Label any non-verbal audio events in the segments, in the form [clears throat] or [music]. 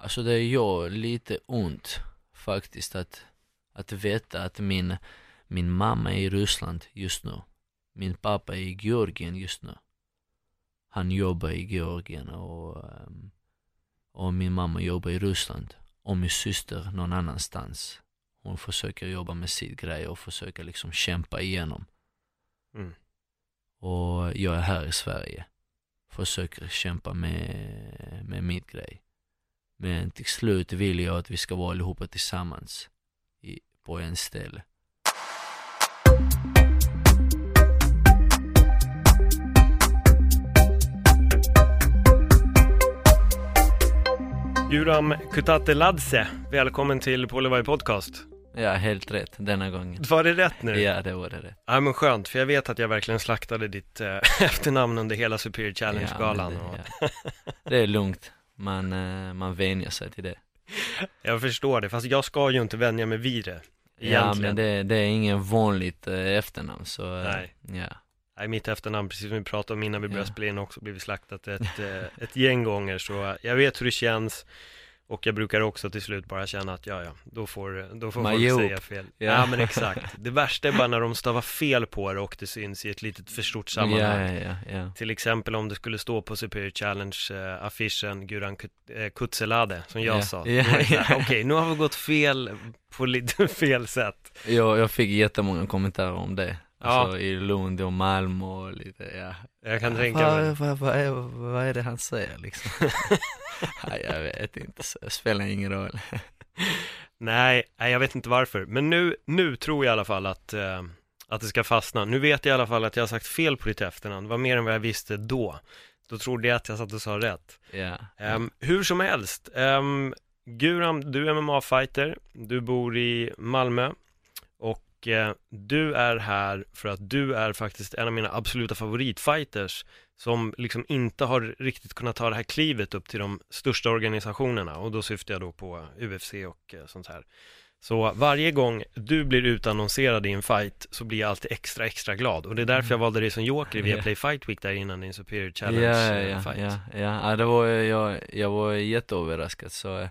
Alltså det gör lite ont faktiskt att, att veta att min, min mamma är i Ryssland just nu. Min pappa är i Georgien just nu. Han jobbar i Georgien och, ehm, och min mamma jobbar i Ryssland. Och min syster någon annanstans. Hon försöker jobba med sitt grej och försöker liksom kämpa igenom. Mm. Och jag är här i Sverige. Försöker kämpa med, med mitt grej. Men till slut vill jag att vi ska vara allihopa tillsammans i, på en ställe. Guram Kutateladze, välkommen till Polyvaj Podcast. Ja, helt rätt denna gången. Var det rätt nu? Ja, det var det rätt. Ja men skönt, för jag vet att jag verkligen slaktade ditt eh, [laughs] efternamn under hela Superior Ja, Challenge-galan. och... det, ja. det är lugnt. Man, eh, man vänjer sig till det. [laughs] Jag förstår det, fast jag ska ju inte vänja mig vid det. Egentligen. Ja, men det, det är ingen vanligt eh, efternamn så, eh, Nej. ja. Nej, mitt efternamn, precis som vi pratade om innan vi började Ja. spela in också, blivit slaktat ett, [laughs] ett gäng gånger. Så jag vet hur det känns. Och jag brukar också till slut bara känna att ja, ja, då får, då får folk Majuk. säga fel. Ja. Ja. men [laughs] exakt. Det värsta är bara när de stavar fel på det och det syns i ett litet för stort Ja, sammanhang. ja, ja, ja. Till exempel om det skulle stå på Superior Challenge-affischen Guran Kut- eh, Kutselade, som jag Ja. sa. [laughs] Ja, ja. Okej, nu har vi gått fel på lite [laughs] fel sätt. Jag, jag fick jättemånga kommentarer om det. Ja. Alltså i Lund och Malmö och lite, ja. Jag kan tänka vad, mig. vad, vad, är, vad är det han säger liksom? [laughs] Nej, jag vet inte, så det spelar ingen roll. [laughs] Nej, nej, jag vet inte varför. Men nu, nu tror jag i alla fall att, eh, att det ska fastna. Nu vet jag i alla fall att jag har sagt fel på ditt efternamn. Det var mer än vad jag visste då. Då trodde jag att jag satt och sa rätt. Ja. Ehm, hur som helst, um, Guram, du är MMA-fighter, du bor i Malmö eh, du är här för att du är faktiskt en av mina absoluta favoritfighters som liksom inte har riktigt kunnat ta det här klivet upp till de största organisationerna och då syftar jag då på UFC och eh, sånt här. Så varje gång du blir utannonserad i en fight så blir jag alltid extra, extra glad och det är därför jag valde dig som joker i Ja. Viaplay Fight Week där innan din Superior Challenge ja, eh, ja, fight. ja, ja, ja, det var jag, jag var jätteöverraskad så, eh,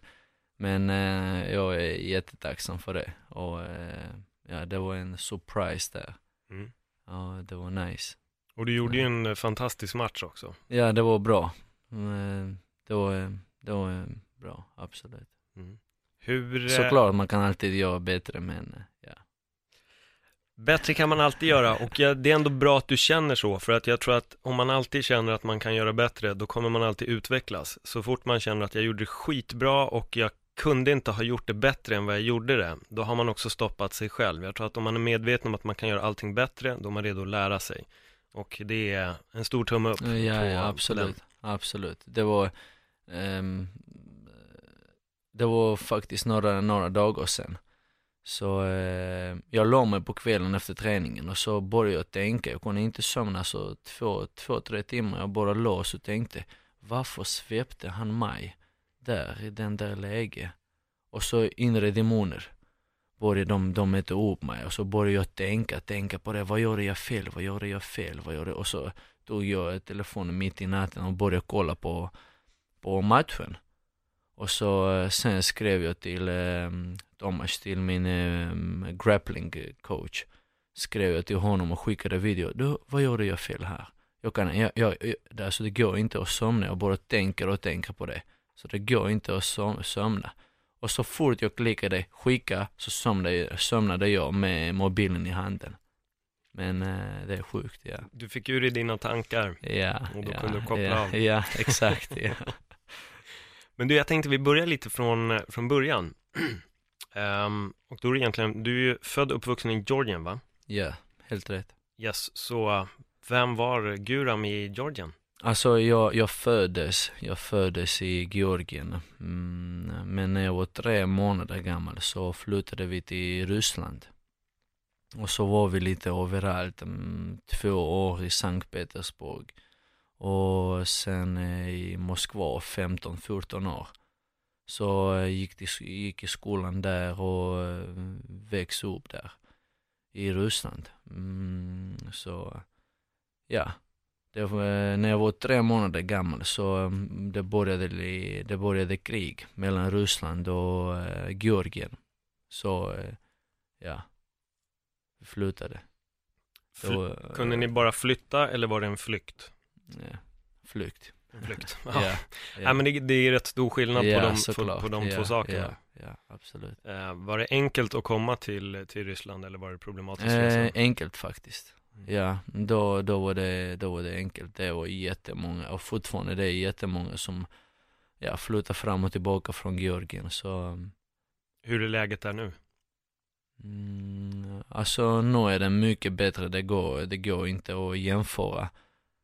men eh, jag är jättetacksam för det och eh, ja, det var en surprise där. Mm. Ja, det var nice. Och du gjorde ju en eh, fantastisk match också. Ja, det var bra. Mm, Det var, eh, det var eh, bra, absolut. Hur, eh, Såklart, man kan alltid göra bättre men ja. bättre kan man alltid göra och det är ändå bra att du känner så för att jag tror att om man alltid känner att man kan göra bättre då kommer man alltid utvecklas. Så fort man känner att jag gjorde det skitbra och jag kunde inte ha gjort det bättre än vad jag gjorde det, då har man också stoppat sig själv. Jag tror att om man är medveten om att man kan göra allting bättre, då är man redo att lära sig. Och det är en stor tumme upp Ja, ja absolut, den. absolut. Det var, ehm, det var faktiskt några, några dagar sedan. Så eh, jag la mig på kvällen efter träningen och så började jag tänka, jag kunde inte somna så två, två, tre timmar, jag bara låg och tänkte, varför svepte han mig där i den där läget? Och så inre demoner började de, de äta upp mig och så började jag tänka, tänka på det, vad gjorde jag fel, vad gjorde jag fel, vad gjorde och så tog jag telefonen mitt i natten och började kolla på, på matchen. Och så eh, sen skrev jag till eh, Thomas, till min eh, grappling coach. Skrev jag till honom och skickade video. Du, vad gjorde jag fel här? Jag kan, jag, jag, jag, alltså det går inte att somna, jag bara tänker och tänker på det. Så det går inte att som, somna. Och så fort jag klickade skicka så somnade, somnade jag med mobilen i handen. Men eh, det är sjukt, ja. Du fick ur i dina tankar. Ja, Och då ja, kunde du koppla ja, av. Ja, exakt, ja. [laughs] Men du, jag tänkte vi börjar lite från, från början. [clears throat] Ehm, och då är det egentligen, du är ju född och uppvuxen i Georgien va? Ja, helt rätt. Yes, så vem var Guram i Georgien? Alltså jag, jag föddes, jag föddes i Georgien. Mm, men när jag var tre månader gammal så flyttade vi till Ryssland. Och så var vi lite överallt, mm, två år i Sankt Petersburg. Och sen eh, i Moskva 15-14 år. Så jag gick, till, gick i skolan där och eh, växte upp där i Ryssland. Mm, så ja, var, när jag var tre månader gammal så mm, det började, det började krig mellan Ryssland och uh, Georgien. Så ja, vi flyttade. Fly var, kunde ni bara flytta eller var det en flykt? Ja, flykt. En flykt. [laughs] ja. ja, ja. men det, det, är rätt stor skillnad på de, på, på de två sakerna. Ja, absolut. Uh, var det enkelt att komma till, till Ryssland eller var det problematiskt? Eh, enkelt faktiskt. Mm. Ja, då, då, var det, då var det enkelt. Det var jättemånga och fortfarande det är jättemånga som ja, flyttar fram och tillbaka från Georgien. Så, um, Hur är läget där nu? Mm, alltså nu är det mycket bättre, det går, det går inte att jämföra.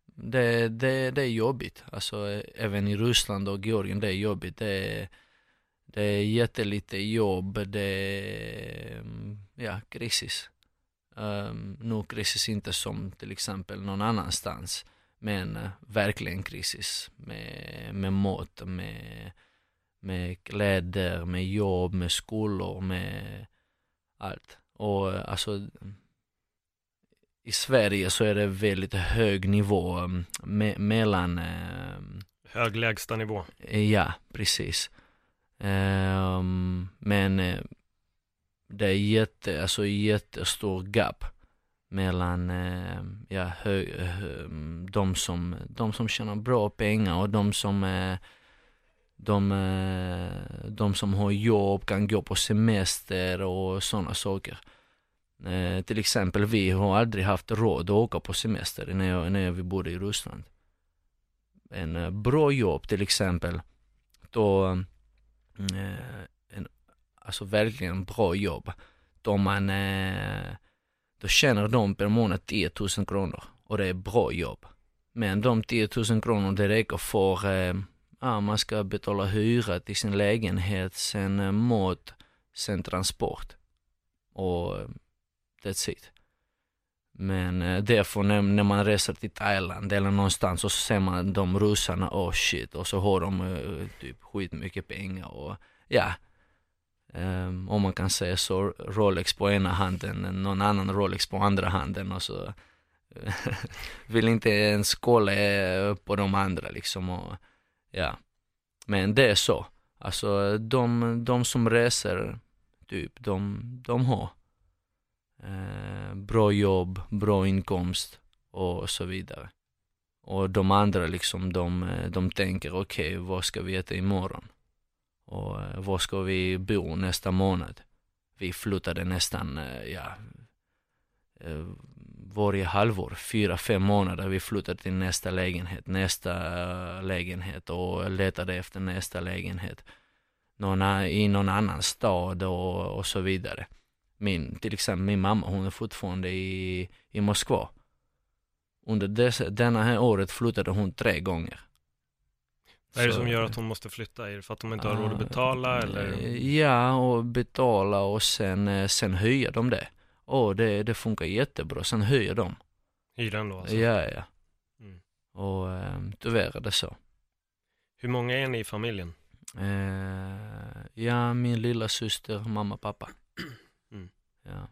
Det, det, det är jobbigt, alltså även i Ryssland och Georgien, det är jobbigt. Det är, det är jättelite jobb, det är, mm, ja, krisis. Um, nu krisis inte som till exempel någon annanstans, men uh, verkligen krisis med, med mat, med, med kläder, med jobb, med skolor, med allt. Och uh, alltså i Sverige så är det väldigt hög nivå um, me mellan um, Hög lägsta nivå. Ja, precis. Um, men det är jätte, alltså jättestor gap mellan eh, ja, hö, hö, de, som, de som tjänar bra pengar och de som, eh, de, eh, de som har jobb, kan gå på semester och sådana saker. Eh, till exempel vi har aldrig haft råd att åka på semester när, jag, när vi bodde i Ryssland. En eh, bra jobb till exempel, då eh, alltså verkligen bra jobb. Då man, eh, då tjänar de per månad 10 000 kronor och det är bra jobb. Men de 10 000 kronor det räcker för, eh, ja, man ska betala hyra till sin lägenhet, sen eh, mat, sen transport. Och eh, that's it. Men eh, därför när, när man reser till Thailand eller någonstans och så ser man de ryssarna, oh shit, och så har de eh, typ skitmycket pengar och ja, Um, om man kan säga så, Rolex på ena handen, någon annan Rolex på andra handen och så eh, [laughs] vill inte ens kolla eh, på de andra liksom och ja. Men det är så. Alltså de, de som reser, typ, de, de har eh, bra jobb, bra inkomst och så vidare. Och de andra liksom, de, eh, de tänker okej, okay, vad ska vi äta imorgon? Och eh, var ska vi bo nästa månad? Vi flyttade nästan, eh, ja, eh, varje halvår, fyra, fem månader. Vi flyttade till nästa lägenhet, nästa lägenhet och letade efter nästa lägenhet. Någon, I någon annan stad och, och så vidare. Min, till exempel min mamma, hon är fortfarande i, i Moskva. Under dessa, denna här året flyttade hon tre gånger. Vad är det som gör att hon måste flytta? Är det för att de inte har råd att betala eller? Ja, och betala och sen, eh, sen höjer de det. Och det, det funkar jättebra, sen höjer de. Hyran då alltså? Ja, ja. Mm. Och eh, tyvärr är det så. Hur många är ni i familjen? Eh, ja, min lilla syster, mamma, pappa. Mm. Ja.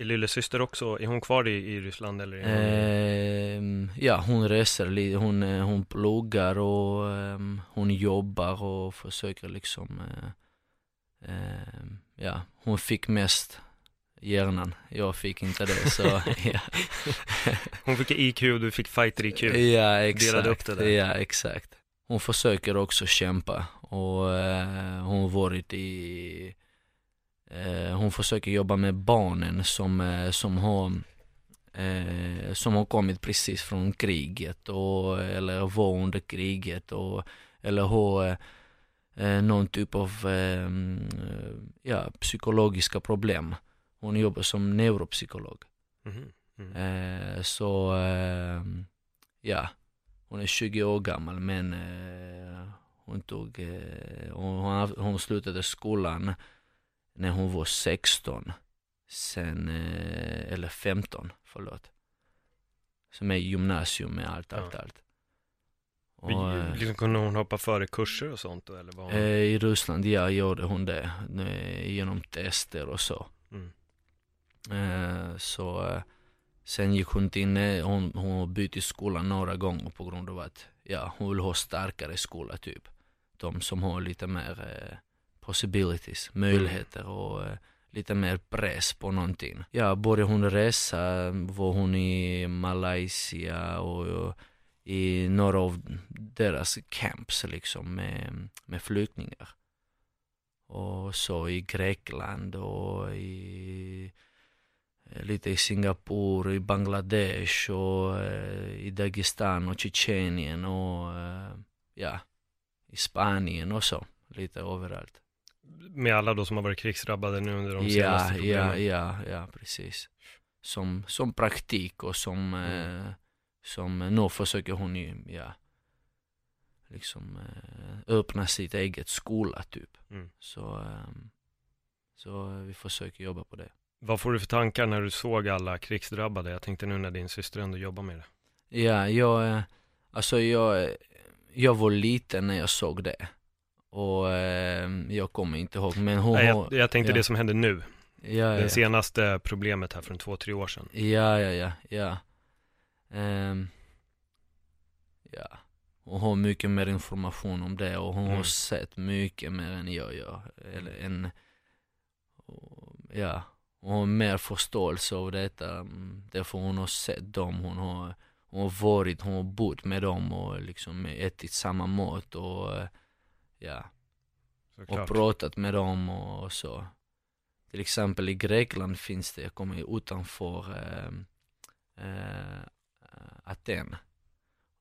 Är lillasyster också, är hon kvar i, i Ryssland eller? Eh, ja, hon reser hon, eh, hon pluggar och um, hon jobbar och försöker liksom, uh, uh, ja, hon fick mest hjärnan, jag fick inte det så, [laughs] ja. Hon fick IQ och du fick fighter IQ? Ja, exakt. upp det där. Ja, exakt. Hon försöker också kämpa och uh, hon har varit i Eh, hon försöker jobba med barnen som, eh, som har eh, som har kommit precis från kriget och, eller var under kriget och, eller har eh, någon typ av eh, ja, psykologiska problem. Hon jobbar som neuropsykolog. Mm. Mm. Eh, så ja, hon är 20 år gammal men eh, hon tog, eh, hon, hon slutade skolan när hon var 16. Sen, eh, eller 15, förlåt. Som är gymnasium med allt, allt, Ja. allt. Och, liksom, kunde hon hoppa före kurser och sånt eller vad? Eh, I Ryssland, ja, gjorde hon det. Genom tester och så. Mm. Eh, Så sen gick hon eh, hon, hon har bytt skola några gånger på grund av att ja, hon vill ha starkare skola typ. De som har lite mer possibilities, möjligheter och eh, lite mer press på någonting. Ja, började hon resa var hon i Malaysia och, i några av deras camps liksom med, med flyktingar. Och så i Grekland och i lite i Singapore, i Bangladesh och eh, i Dagestan och Tjetjenien och eh, ja, i Spanien och så. Lite överallt. Med alla då som har varit krigsdrabbade nu under de Ja, senaste ja, problemen? ja, ja, precis. Som, som praktik och som, Mm. eh, som nu försöker hon ju, ja, liksom eh, öppna sitt eget skola typ. Mm. Så, ehm, så vi försöker jobba på det. Vad får du för tankar när du såg alla krigsdrabbade? Jag tänkte nu när din syster ändå jobbar med det. Ja, jag, eh, alltså jag, jag var liten när jag såg det. Och eh, jag kommer inte ihåg, men hon Nej, jag, jag tänkte ja. det som hände nu, ja, det ja. senaste problemet här från två, tre år sedan. Ja, ja, ja, ja. Ehm, ja. Hon har mycket mer information om det och hon Mm. har sett mycket mer än jag gör. Eller en, ja. Hon har mer förståelse av detta. Därför hon har sett dem, hon har, hon har varit, hon har bott med dem och liksom ätit samma mat och ja och Såklart. pratat med dem och så. Till exempel i Grekland finns det, jag kommer utanför eh, eh, Aten,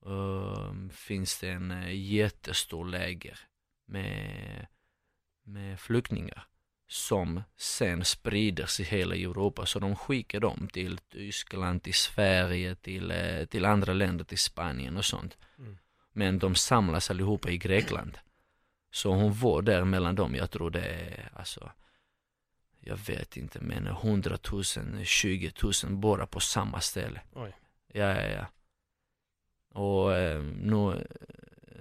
eh, finns det en eh, jättestor läger med, med flyktingar som sen sprider sig i hela Europa. Så de skickar dem till Tyskland, till Sverige, till, eh, till andra länder, till Spanien och sånt. Mm. Men de samlas allihopa i Grekland. Så hon var där mellan dem, jag tror det är alltså jag vet inte men 100 000, 20 000 bara på samma ställe. Oj. Ja, ja, ja. Och eh, nu,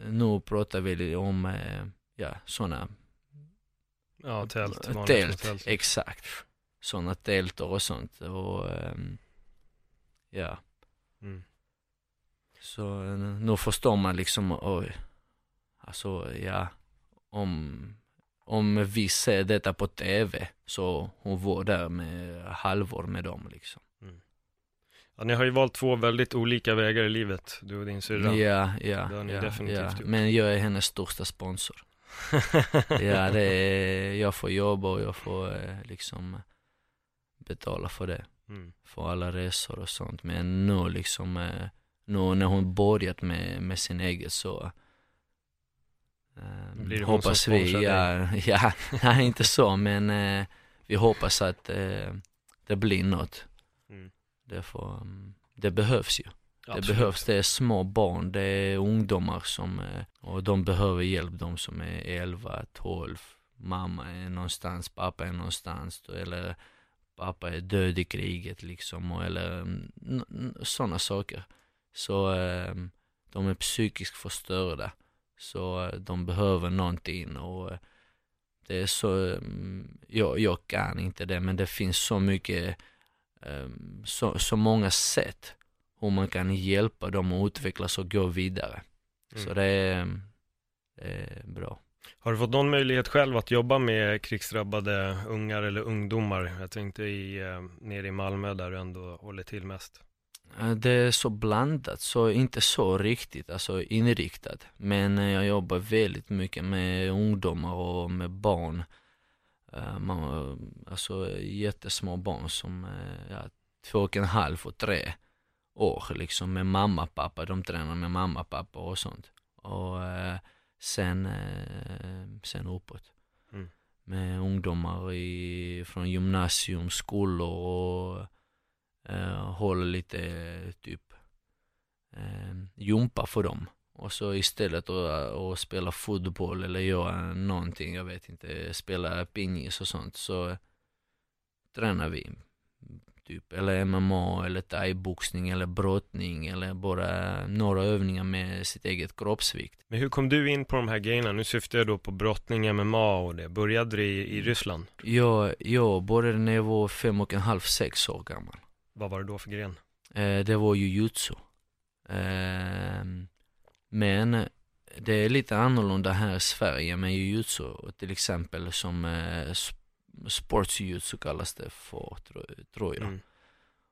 nu pratar vi om eh, ja, sådana Ja, tält. tält, små tält. exakt. Sådana tält och sånt. Och ehm, ja, Mm. så eh, nu förstår man liksom, oj, alltså ja, om, om vi ser detta på tv så hon var där med halvår med dem liksom. Ja, ni har ju valt två väldigt olika vägar i livet, du och din syrra. Ja, ja, ja. Men jag är hennes största sponsor. [laughs] Ja, det är, jag får jobba och jag får eh, liksom betala för det. Mm. För alla resor och sånt. Men nu liksom, eh, nu när hon börjat med, med sin eget så Blir det hon hoppas som vi, ja, [laughs] ja, nej inte så men eh, vi hoppas att eh, det blir något. Mm. Därför, mm, det behövs ju. Det Absolut. behövs, det är små barn, det är ungdomar som, eh, och de behöver hjälp, de som är 11, 12, mamma är någonstans, pappa är någonstans, eller pappa är död i kriget liksom, och, eller sådana saker. Så eh, de är psykiskt förstörda, så eh, de behöver någonting och eh, det är så, eh, jag, jag kan inte det, men det finns så mycket, eh, så, så många sätt hur man kan hjälpa dem att utvecklas och gå vidare. Så Mm. det är, det är bra. Har du fått någon möjlighet själv att jobba med krigsdrabbade ungar eller ungdomar? Jag tänkte i, eh, nere i Malmö där du ändå håller till mest. Eh, Det är så blandat, så inte så riktigt, alltså inriktat. Men eh, jag jobbar väldigt mycket med ungdomar och med barn. Eh, Man, alltså jättesmå barn som ja, två och en halv och tre år liksom med mamma pappa, de tränar med mamma pappa och sånt. Och sen, sen uppåt. Mm. Med ungdomar i, från gymnasium, skolor och håller lite typ eh, jumpa för dem. Och så istället att, att spela fotboll eller göra någonting, jag vet inte, spela pingis och sånt så tränar vi. Typ, eller MMA eller thaiboxning eller brottning eller bara några övningar med sitt eget kroppsvikt. Men hur kom du in på de här grejerna? Nu syftar jag då på brottning, MMA och det. Började det i, i Ryssland? Jag, jag började när jag var fem och en halv, sex år gammal. Vad var det då för gren? Eh, det var jujutsu. Eh, men det är lite annorlunda här i Sverige med jujutsu, till exempel som eh, sportsjutsu kallas det för, tror jag. Mm.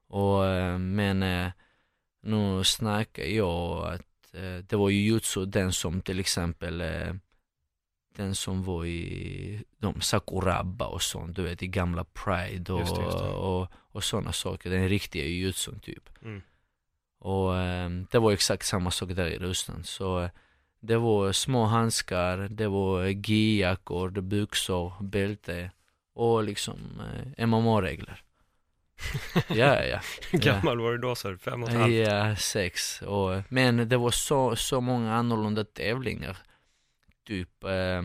Och, eh, men eh, nu snackar jag att eh, det var jujutsu den som till exempel den som var i de Sakuraba och sånt, du vet i gamla Pride och, just det, just det. och, och sådana saker, den riktiga jujutsun typ. Mm. Och det var exakt samma sak där i Ryssland. Så det var små handskar, det var gi-jackor, byxor, bälte och liksom eh, MMA-regler. [laughs] ja, ja. Hur gammal var du då du? Fem och ett halvt? Ja, sex. Och, men det var så, så många annorlunda tävlingar. Typ, eh,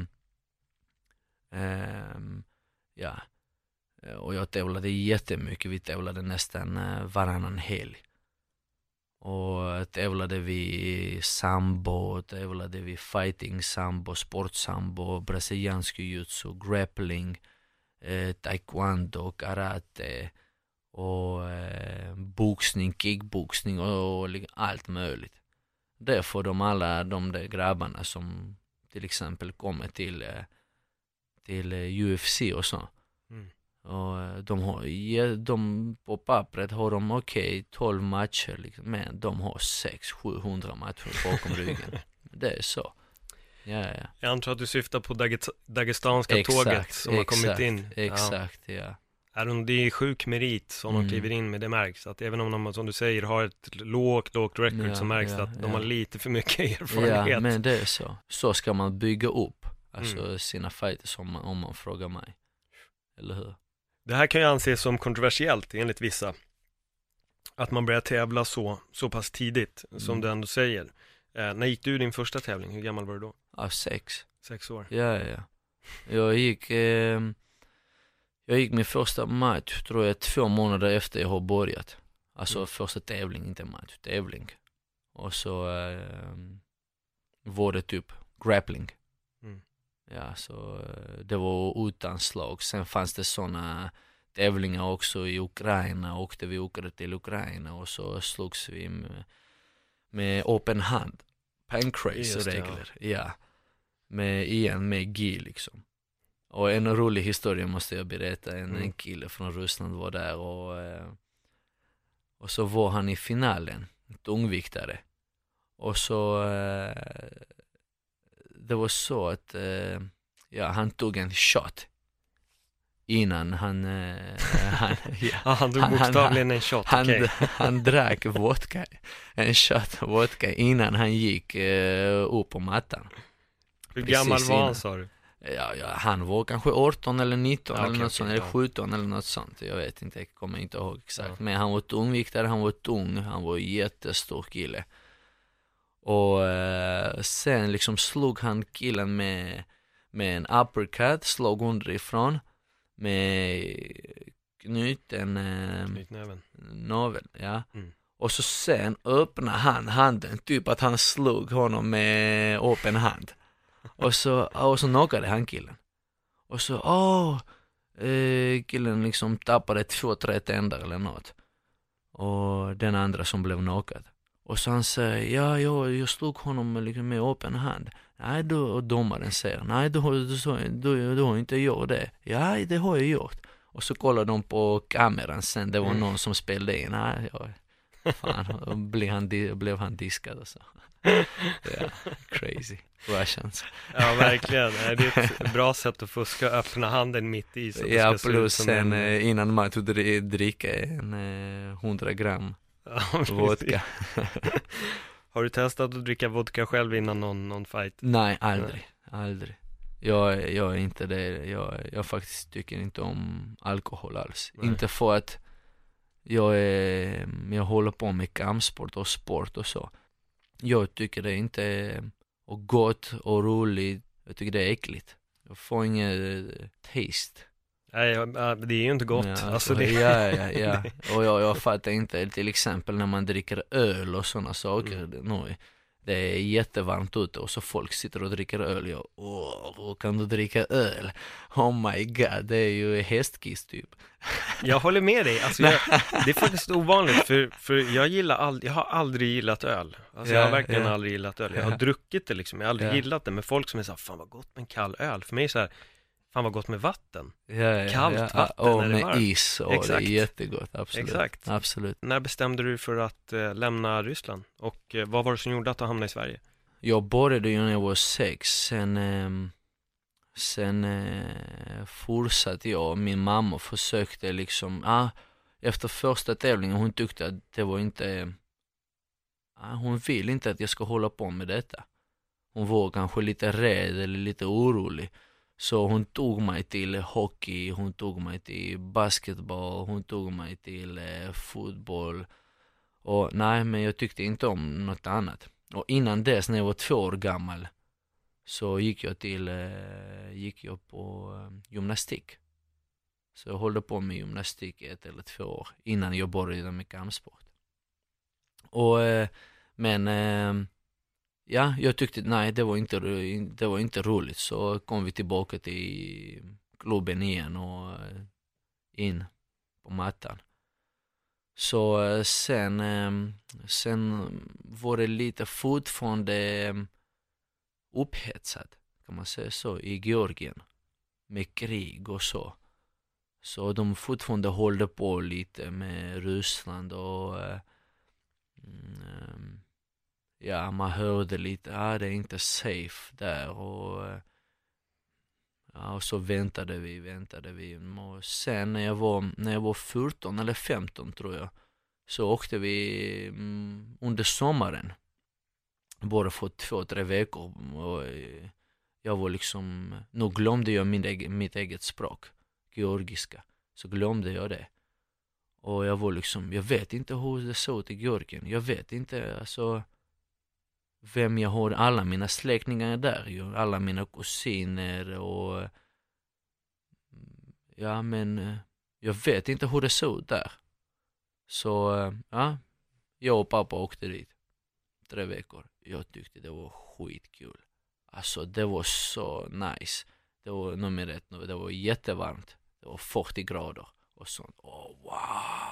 eh, ja. Och jag tävlade jättemycket. Vi tävlade nästan eh, varannan helg. Och tävlade vi sambo, tävlade vi fighting sambo, sportsambo, brasiliansk jiu-jitsu, grappling eh, taekwondo, karate och eh, boxning, kickboxning och, och allt möjligt. Det för de alla de där grabbarna som till exempel kommer till, eh, till eh, UFC och så. Mm. Och eh, de har, de, på pappret har de okej okay, 12 matcher liksom, men de har 600-700 matcher bakom ryggen. [laughs] Det är så. Ja, ja. Jag antar att du syftar på Dagestanska exakt, tåget som har kommit in. Exakt, ja. ja. Är det är sjuk merit som mm. de kliver in med, det märks att även om de, som du säger, har ett lågt, lågt record ja, så märks det att de har lite för mycket [laughs] erfarenhet. Ja, men det är så. Så ska man bygga upp, alltså mm. sina fighters om man, om man frågar mig. Eller hur? Det här kan ju anses som kontroversiellt enligt vissa. Att man börjar tävla så, så pass tidigt, som mm. du ändå säger. Eh, när gick du din första tävling? Hur gammal var du då? Ja, sex. Sex år? Ja, ja. Jag gick, eh, jag gick min första match, tror jag, två månader efter jag har börjat. Alltså mm. första tävling, inte match, tävling. Och så eh, var det typ grappling. Mm. Ja, så eh, det var utan slag. Sen fanns det sådana tävlingar också i Ukraina, åkte vi åkte till Ukraina och så slogs vi med med open hand. Pancrase-regler, ja. ja. Med, igen med GI liksom. Och en rolig historia måste jag berätta. En, mm. en kille från Ryssland var där och, eh, och så var han i finalen, tungviktare. Och så, eh, det var så att, eh, ja han tog en shot innan han... Han, [laughs] ja, han drog bokstavligen en shot, han, okay. han drack vodka, en shot vodka innan han gick eh, upp på mattan. Hur Precis gammal var han sa du? Ja, ja, han var kanske 18 eller 19 ja, eller okay, något sånt, eller 17 eller något sånt. Jag vet inte, jag kommer inte ihåg exakt. Men han var tungviktare, han var tung, han var jättestor kille. Och eh, sen liksom slog han killen med, med en uppercut, slog underifrån med knuten eh, Knytnäven. navel, ja. Mm. Och så sen öppnade han handen, typ att han slog honom med öppen hand. Och så, och så knockade han killen. Och så, åh, eh, killen liksom tappade två, tre tänder eller något. Och den andra som blev knockad. Och så han säger, ja, jag, jag slog honom liksom med öppen hand. Nej, då, och domaren säger, nej då, då, då, då har inte jag det. Ja, det har jag gjort. Och så kollar de på kameran sen, det var mm. någon som spelade in. Nej, ja, fan, [laughs] blev han, blev han diskad och så. Ja, crazy. Russians. Ja, verkligen. Det är ett bra sätt att fuska, öppna handen mitt i. Så ja, plus sen en... Eh, innan match dricka en eh, 100 gram ja, vodka. [laughs] Har du testat att dricka vodka själv innan någon, någon fight? Nej, aldrig, Nej. aldrig. Jag, jag är inte det, jag, jag faktiskt tycker inte om alkohol alls. Nej. Inte för att jag, är, jag håller på med kampsport och sport och så. Jag tycker det inte är och gott och roligt, jag tycker det är äckligt. Jag får inget eh, taste. Nej, det är ju inte gott. Ja, alltså, alltså, det... ja, ja, ja. [laughs] Och jag, jag fattar inte, till exempel när man dricker öl och sådana saker. Mm. Nu, det är jättevarmt ute och så folk sitter och dricker öl. Jag, åh, kan du dricka öl? Oh my god, det är ju hästkiss typ. Jag håller med dig, alltså, jag, [laughs] det är faktiskt ovanligt för, för jag gillar ald- jag har aldrig gillat öl. Alltså, jag har verkligen ja. aldrig gillat öl. Jag har druckit det liksom, jag har aldrig Ja. gillat det. Men folk som är såhär, fan vad gott med en kall öl. För mig är så här, fan vad gott med vatten. Ja, ja, Kallt ja. vatten och när det är med varmt. is och det är jättegott, absolut. Exakt. absolut. När bestämde du för att eh, lämna Ryssland? Och eh, vad var det som gjorde att du hamnade i Sverige? Jag började ju när jag var sex, sen, ehm, sen eh, fortsatte jag, min mamma försökte liksom, ah, efter första tävlingen, hon tyckte att det var inte, ah, hon vill inte att jag ska hålla på med detta. Hon var kanske lite rädd eller lite orolig. Så hon tog mig till hockey, hon tog mig till basketboll, hon tog mig till eh, fotboll. Och nej, men jag tyckte inte om något annat. Och innan dess, när jag var två år gammal, så gick jag till, eh, gick jag på eh, gymnastik. Så jag höll på med gymnastik i ett eller två år innan jag började med kampsport. Och, eh, men, eh, ja, jag tyckte, nej, det var inte, det var inte roligt. Så kom vi tillbaka till klubben igen och eh, in på mattan. Så eh, sen, ehm, sen var det lite fortfarande ehm, upphetsat, kan man säga så, i Georgien. Med krig och så. Så de fortfarande håller på lite med Ryssland och um, ja, man hörde lite, ah, det är inte safe där och eh, Ja, och så väntade vi, väntade vi. Och sen när jag var, när jag var 14 eller 15 tror jag, så åkte vi mm, under sommaren. Bara för två, tre veckor. Och eh, jag var liksom, nu glömde jag min egen, mitt eget språk, georgiska. Så glömde jag det. Och jag var liksom, jag vet inte hur det såg ut i Georgien. Jag vet inte, alltså vem jag har, alla mina släktingar är där ju, alla mina kusiner och mm, ja men eh, jag vet inte hur det såg ut där. Så eh, ja, jag och pappa åkte dit tre veckor. Jag tyckte det var skitkul. Alltså det var så nice. Det var nummer ett, det var jättevarmt. Det var 40 grader och sånt. Åh wow!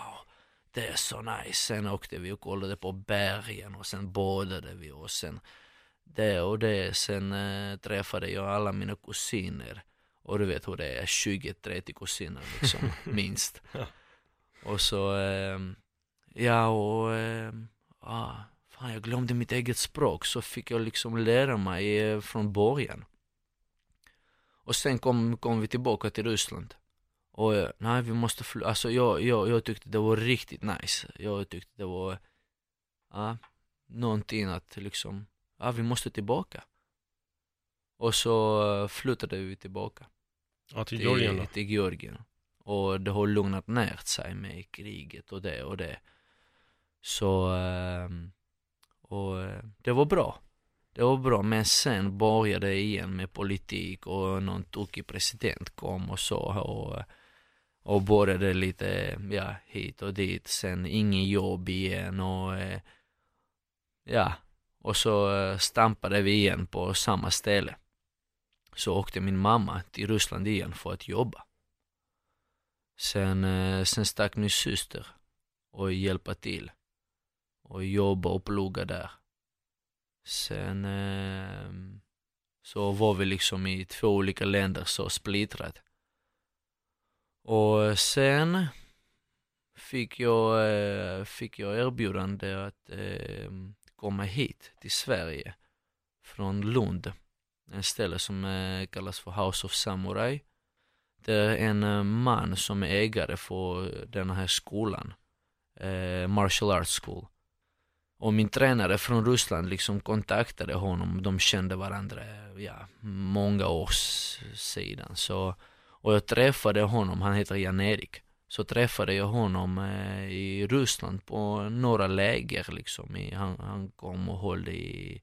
Det är så nice. Sen åkte vi och kollade på bergen och sen badade vi och sen det och det. Sen eh, träffade jag alla mina kusiner. Och du vet hur det är, 20-30 kusiner liksom, [laughs] minst. Och så, eh, ja och, eh, ah, fan jag glömde mitt eget språk så fick jag liksom lära mig eh, från början. Och sen kom, kom vi tillbaka till Ryssland. Och nej vi måste fly- alltså jag, jag, jag tyckte det var riktigt nice. Jag tyckte det var, ja, någonting att liksom, ja vi måste tillbaka. Och så flyttade vi tillbaka Ja, till till, Georgien då? till Georgien. Och det har lugnat ner sig med kriget och det och det. Så, ehm, och det var bra. Det var bra, men sen började det igen med politik och någon tokig president kom och så och, och började lite, ja, hit och dit. Sen ingen jobb igen och eh, ja, och så eh, stampade vi igen på samma ställe. Så åkte min mamma till Ryssland igen för att jobba. Sen, eh, sen stack min syster och hjälpa till och jobba och plugga där. Sen eh, så var vi liksom i två olika länder så splittrat. Och sen fick jag, eh, fick jag erbjudande att eh, komma hit till Sverige från Lund. En ställe som eh, kallas för House of Samurai. Det är en man som är ägare för den här skolan, Martial Arts School. Och min tränare från Ryssland liksom kontaktade honom, de kände varandra, ja, många år sedan. Så, och jag träffade honom, han heter Jan-Erik. så träffade jag honom eh, i Ryssland på några läger liksom. I, han, han kom och höll i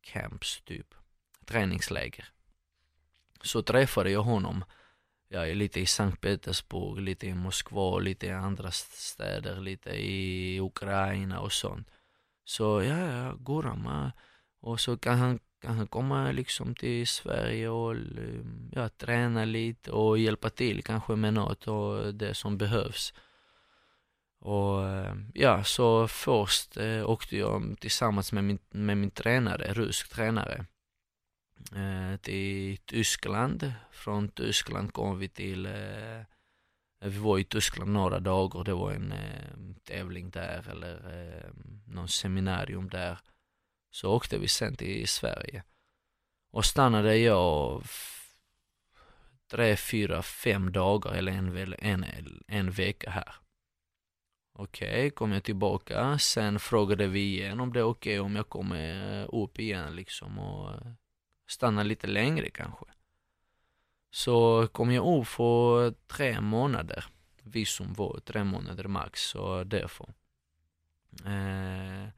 camps typ, träningsläger. Så träffade jag honom, ja lite i Sankt Petersburg, lite i Moskva, lite i andra städer, lite i Ukraina och sånt. Så ja, ja, Guram, och så kan han, kan han komma liksom till Sverige och eh, ja, träna lite och hjälpa till kanske med något och det som behövs. Och eh, ja, så först eh, åkte jag tillsammans med min, med min tränare, rysk tränare, eh, till Tyskland. Från Tyskland kom vi till, eh, vi var i Tyskland några dagar, det var en eh, tävling där eller eh, någon seminarium där. Så åkte vi sen till Sverige. Och stannade jag tre, fyra, fem dagar eller en, en, en vecka här. Okej, okay, kom jag tillbaka. Sen frågade vi igen om det är okej okay om jag kommer upp igen liksom och stannar lite längre kanske. Så kom jag upp för tre månader. Visum var tre månader max, så därför. Eh,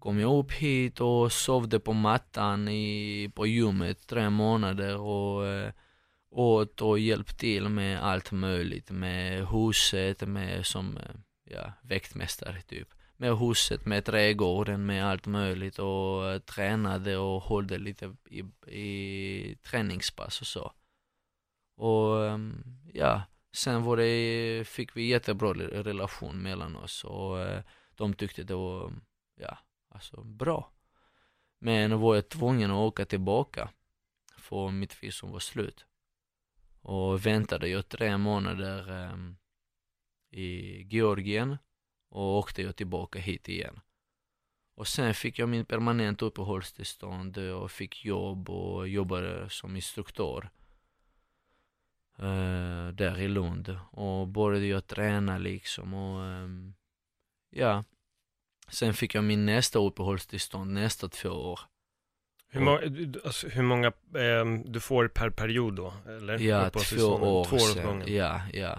kom jag upp hit och sovde på mattan i, på gymmet tre månader och eh, åt och hjälpte till med allt möjligt, med huset, med som eh, ja, väktmästare typ. Med huset, med trädgården, med allt möjligt och eh, tränade och höll lite i, i träningspass och så. Och ehm, ja, sen var det, fick vi jättebra relation mellan oss och eh, de tyckte det var, ja, alltså bra. Men var jag tvungen att åka tillbaka för mitt visum var slut. Och väntade jag tre månader um, i Georgien och åkte jag tillbaka hit igen. Och sen fick jag min permanent uppehållstillstånd och fick jobb och jobbade som instruktör uh, där i Lund och började jag träna liksom och um, ja, sen fick jag min nästa uppehållstillstånd nästa två år. Hur, må alltså, hur många eh, du får per period då? Eller? Ja, två år, två år sen. Ja, ja.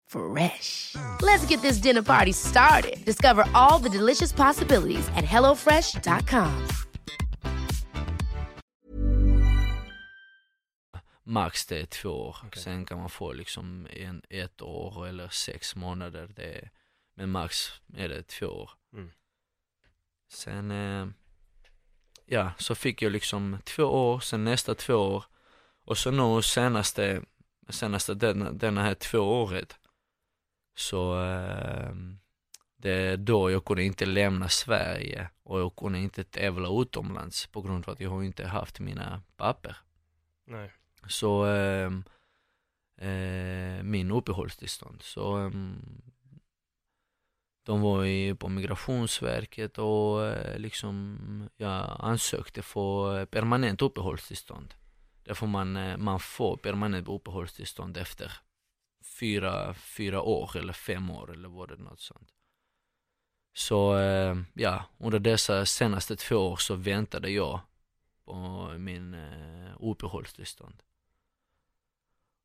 Fresh. Let's get this dinner party started. Discover all the delicious possibilities at hellofresh.com. Max det är två år. Okay. Sen kan man få liksom en, ett år eller sex månader. Det är, men max är det två år. Mm. Sen, eh, ja, så fick jag liksom två år, sen nästa två år. Och så nu senaste, senaste denna, denna här två året så eh, det är då jag kunde inte lämna Sverige och jag kunde inte tävla utomlands på grund av att jag har inte haft mina papper. Nej. Så eh, eh, min uppehållstillstånd. Så eh, de var ju på migrationsverket och eh, liksom jag ansökte för permanent uppehållstillstånd. Därför man, eh, man får permanent uppehållstillstånd efter fyra, fyra år eller fem år eller var det något sånt. Så eh, ja, under dessa senaste två år så väntade jag på min eh, uppehållstillstånd.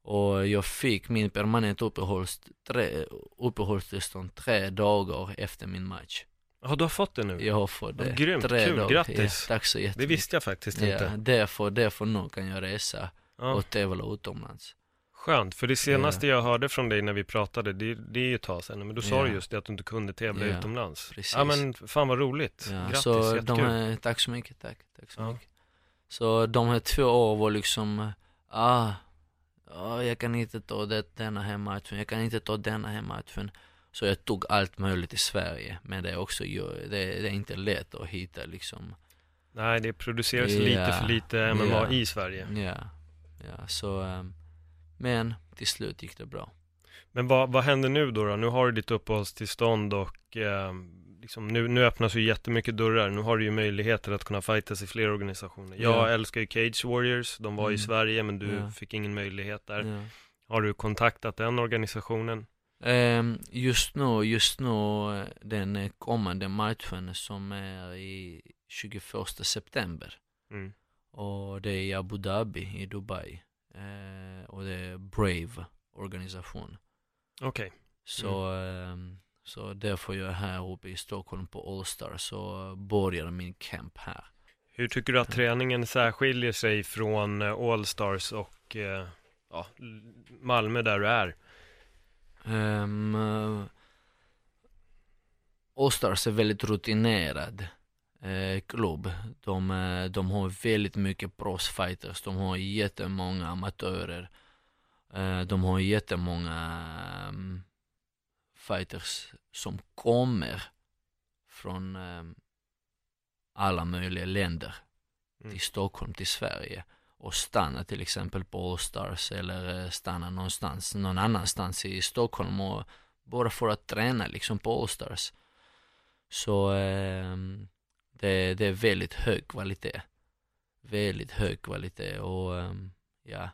Och jag fick min permanent uppehålls, tre, uppehållstillstånd tre dagar efter min match. Ja, du har fått det nu? Jag har fått det. Ja, grymt, tre kul, dagar. grattis. Ja, tack så jättemycket. Det visste jag faktiskt Ja, inte. därför, därför nu kan jag resa Ja. och tävla utomlands. Skönt, för det senaste jag hörde från dig när vi pratade, det, det är ju ett tag sedan, men då sa du just det att du inte kunde tävla utomlands. precis. Ja men fan vad roligt, Ja, grattis, så de jättekul. här, tack så mycket, tack, tack så mycket. Så de här två åren var liksom, ah, ah, jag kan inte ta det, denna här matchen, jag kan inte ta denna här matchen. Så jag tog allt möjligt i Sverige, men det är också, det, det är inte lätt att hitta liksom, Nej, det produceras Ja, lite för lite MMA ja. i Sverige. ja, ja, så, ehm, men till slut gick det bra. Men vad, vad händer nu då, då? Nu har du ditt uppehållstillstånd och eh, liksom, nu, nu öppnas ju jättemycket dörrar. Nu har du ju möjligheter att kunna fightas i fler organisationer. Jag Ja. älskar ju Cage Warriors, de var i Mm. Sverige men du Ja. fick ingen möjlighet där. Ja. Har du kontaktat den organisationen? Ehm, just nu, just nu eh, den eh, kommande matchen som är i 21 september Mm. och det är i Abu Dhabi i Dubai eh, och det är Brave organisation. Okej, Så, ehm, så därför jag är här uppe i Stockholm på Allstar så börjar min camp här. hur tycker du att träningen särskiljer sig från eh, Allstars och eh, ja, Malmö där du är? Um, Allstars är väldigt rutinerad eh, klubb. De, eh, de har väldigt mycket proffsfighters, de har jättemånga amatörer. Eh, de har jättemånga um, fighters som kommer från um, alla möjliga länder Mm. till Stockholm, till Sverige och stanna till exempel på Allstars eller eh, stanna någonstans, någon annanstans i Stockholm och bara för att träna liksom på Allstars. Så ehm, det, det är väldigt hög kvalitet. Väldigt hög kvalitet och ehm, ja,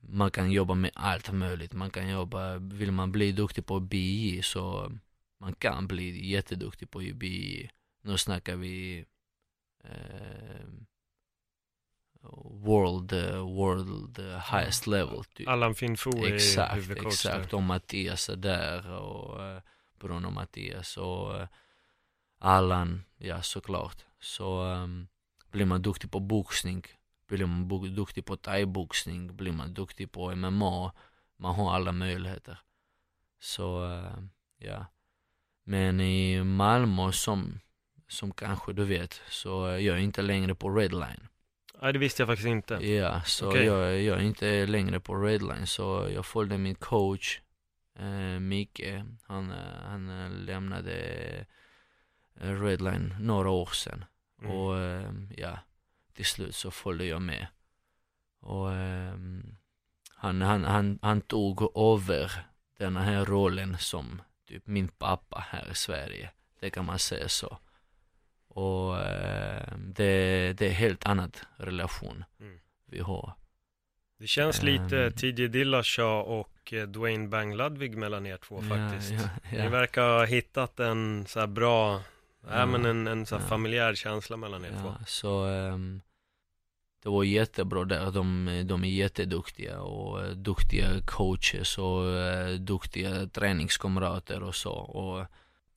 man kan jobba med allt möjligt. Man kan jobba, vill man bli duktig på BI så man kan bli jätteduktig på BI. Nu snackar vi eh, world, world highest level. Typ. Allan Finfo är Exakt, exakt. Och Mattias är där och eh, Bruno Mattias och Allan, ja såklart. Så um, blir man duktig på boxning, blir man duktig på thaiboxning, blir man duktig på MMA, man har alla möjligheter. Så eh, ja. Men i Malmö som, som kanske du vet, så är jag inte längre på Redline. Nej, det visste jag faktiskt inte. Ja, så Okej. jag, jag är inte längre på Redline så jag följde min coach eh, Micke, han, eh, han eh, lämnade Redline några år sedan Mm. och eh, ja, till slut så följde jag med. Och eh, han, han, han, han tog över den här rollen som typ min pappa här i Sverige, det kan man säga så. Och eh, det, det är helt annat relation Mm. vi har. Det känns lite Ehm. TJ Dillashaw och eh, Dwayne Bang Ludwig mellan er två faktiskt. Ja, ja, Ni ja. verkar ha hittat en så här bra, ja, Ja, men en, en så här familjär känsla mellan er två. Så ehm, det var jättebra där. De, de är jätteduktiga och eh, duktiga coaches och eh, duktiga träningskamrater och så. Och,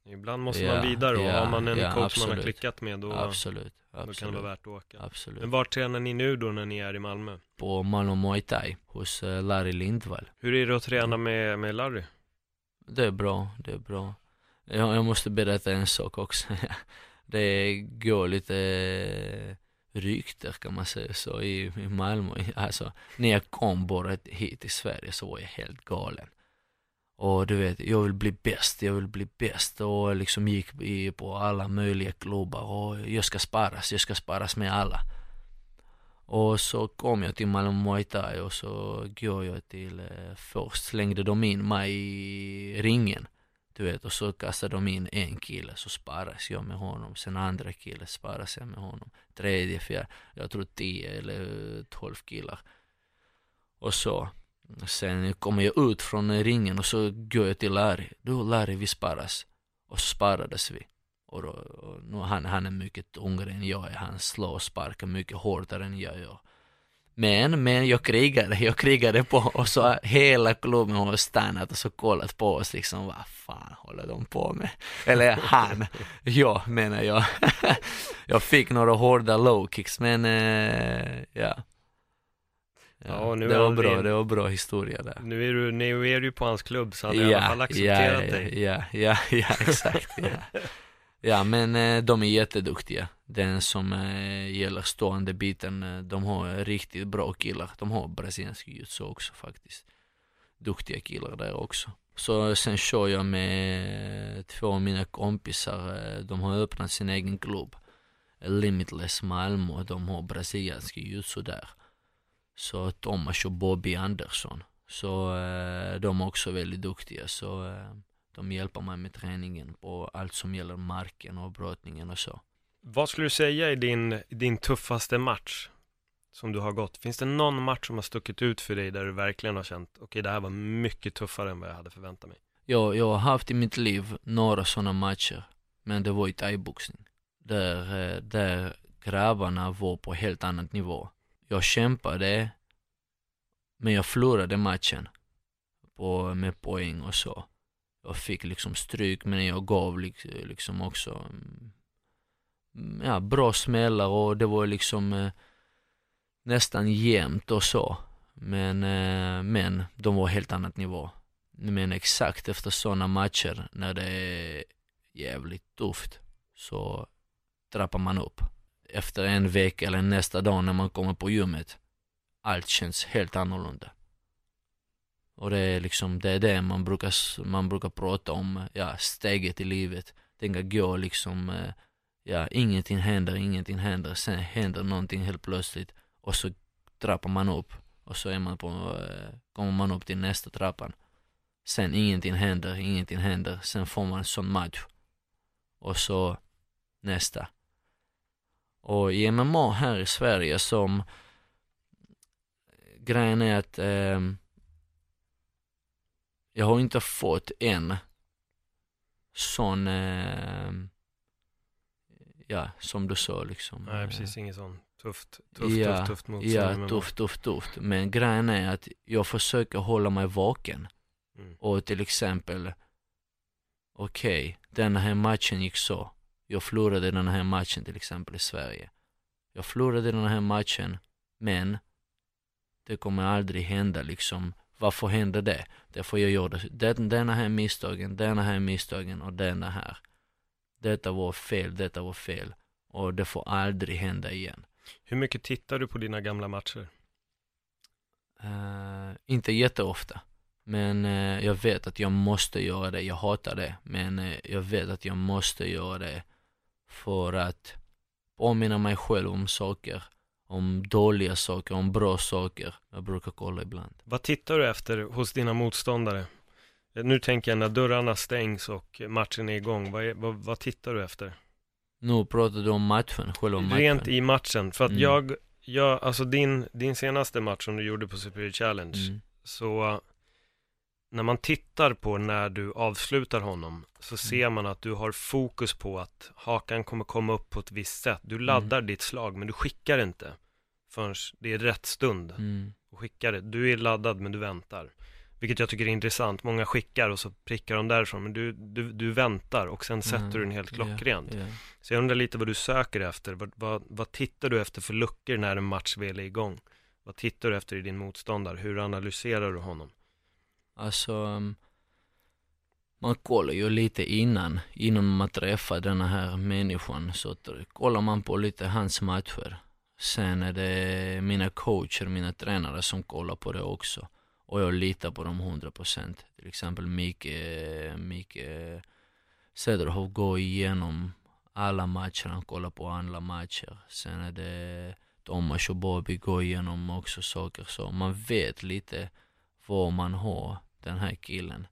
Ibland måste man vidare och har man en coach man absolut. har klickat med då, absolut, då kan det absolut, vara värt att åka. absolut. Men var tränar ni nu då när ni är i Malmö? På Malmö Muay Thai hos eh, Larry Lindvall. Hur är det att träna med, med Larry? Det är bra, det är bra. Jag, jag måste berätta en sak också. [laughs] det går lite eh, rykter kan man säga så i, i Malmö. Alltså, när jag kom bara hit till Sverige så var jag helt galen. Och du vet, jag vill bli bäst, jag vill bli bäst och liksom gick i, på alla möjliga klubbar och jag ska sparas, jag ska sparas med alla. Och så kom jag till Malmö Muay Thai och så går jag till, eh, först slängde de in mig i ringen. Du vet, och så kastar de in en kille, så sparas jag med honom. Sen andra killen, sparas jag med honom. Tredje, fjärde, jag tror tio eller eh, tolv killar. Och så, sen kommer jag ut från ringen och så går jag till Larry. Du Larry, vi sparas. och så sparades vi. Och, då, och nu, han, han är mycket yngre än jag är, han slår och sparkar mycket hårdare än jag gör. Men, men jag krigade, jag krigade på och så hela klubben har stannat och så kollat på oss liksom, vad fan håller de på med? Eller han, jag menar jag. [laughs] jag fick några hårda low kicks men eh, ja. Ja, nu det var bra, det var bra historia där. Nu är du, nu är du på hans klubb så han har i alla fall accepterat ja, dig. Ja, ja, [laughs] ja, exakt. Ja, ja men eh, de är jätteduktiga. Den som eh, gäller stående biten, eh, de har riktigt bra killar. De har brasiliansk jujutsu också faktiskt. Duktiga killar där också. Så sen kör jag med två av mina kompisar, eh, de har öppnat sin egen klubb. Limitless Malmö, de har brasiliansk jujutsu där. Så Thomas och Bobby Andersson. Så eh, de är också väldigt duktiga så eh, de hjälper mig med träningen på allt som gäller marken och brottningen och så. Vad skulle du säga är din, din tuffaste match som du har gått? Finns det någon match som har stuckit ut för dig där du verkligen har känt, okej det här var mycket tuffare än vad jag hade förväntat mig? Jag, jag har haft i mitt liv några sådana matcher, men det var i thaiboxning. Där, eh, där grabbarna var på helt annat nivå. Jag kämpade, men jag förlorade matchen på, med poäng och så. Jag fick liksom stryk, men jag gav liksom också mm, ja, bra smällar och det var liksom eh, nästan jämnt och så. Men, eh, men de var helt annat nivå. Men exakt efter sådana matcher när det är jävligt tufft så trappar man upp. Efter en vecka eller nästa dag när man kommer på gymmet, allt känns helt annorlunda. Och det är liksom, det är det man brukar, man brukar prata om, ja, steget i livet. Tänka gå liksom, eh, ja, ingenting händer, ingenting händer, sen händer någonting helt plötsligt och så trappar man upp och så är man på, eh, kommer man upp till nästa trappan. Sen ingenting händer, ingenting händer, sen får man en sån match. Och så nästa. Och i MMA här i Sverige som eh, grejen är att eh, jag har inte fått en sån, ehm, ja som du sa liksom. Nej, eh, precis, inget sånt tufft, tufft, Ja, tufft, tufft motstånd. Ja, tufft, tufft, tufft. Men grejen är att jag försöker hålla mig vaken. Mm. Och till exempel, okej, den här matchen gick så. Jag förlorade den här matchen till exempel i Sverige. Jag förlorade den här matchen, men det kommer aldrig hända liksom. Varför händer det? Därför jag gjorde den, denna här misstagen, denna här misstagen och denna här. Detta var fel, detta var fel. Och det får aldrig hända igen. Hur mycket tittar du på dina gamla matcher? Eh, inte jätteofta. Men eh, jag vet att jag måste göra det. Jag hatar det. Men eh, jag vet att jag måste göra det. För att påminna mig själv om saker. Om dåliga saker, om bra saker. Jag brukar kolla ibland. Vad tittar du efter hos dina motståndare? Nu tänker jag när dörrarna stängs och matchen är igång, vad, är, vad, vad tittar du efter? Nu pratar du om matchen, själva matchen. Rent i matchen, för att Mm. jag, jag, alltså din, din senaste match som du gjorde på Superior Challenge, Mm. så när man tittar på när du avslutar honom så ser man att du har fokus på att hakan kommer komma upp på ett visst sätt. Du laddar ditt slag men du skickar inte förrän det är rätt stund Mm. och skickar det. Du är laddad men du väntar. Vilket jag tycker är intressant. Många skickar och så prickar de därifrån men du, du, du väntar och sen sätter du den helt klockrent. Ja, ja. Så jag undrar lite vad du söker efter. Vad, vad, vad tittar du efter för luckor när en match väl är igång? Vad tittar du efter i din motståndare? Hur analyserar du honom? Alltså, um, man kollar ju lite innan, innan man träffar den här människan så kollar man på lite hans matcher. Sen är det mina coacher, mina tränare som kollar på det också. Och jag litar på dem 100%. Till exempel Micke, Micke Cederhoff går igenom alla matcher, han kollar på alla matcher. Sen är det Thomas och Bobby går igenom också saker så man vet lite var man har den här killen.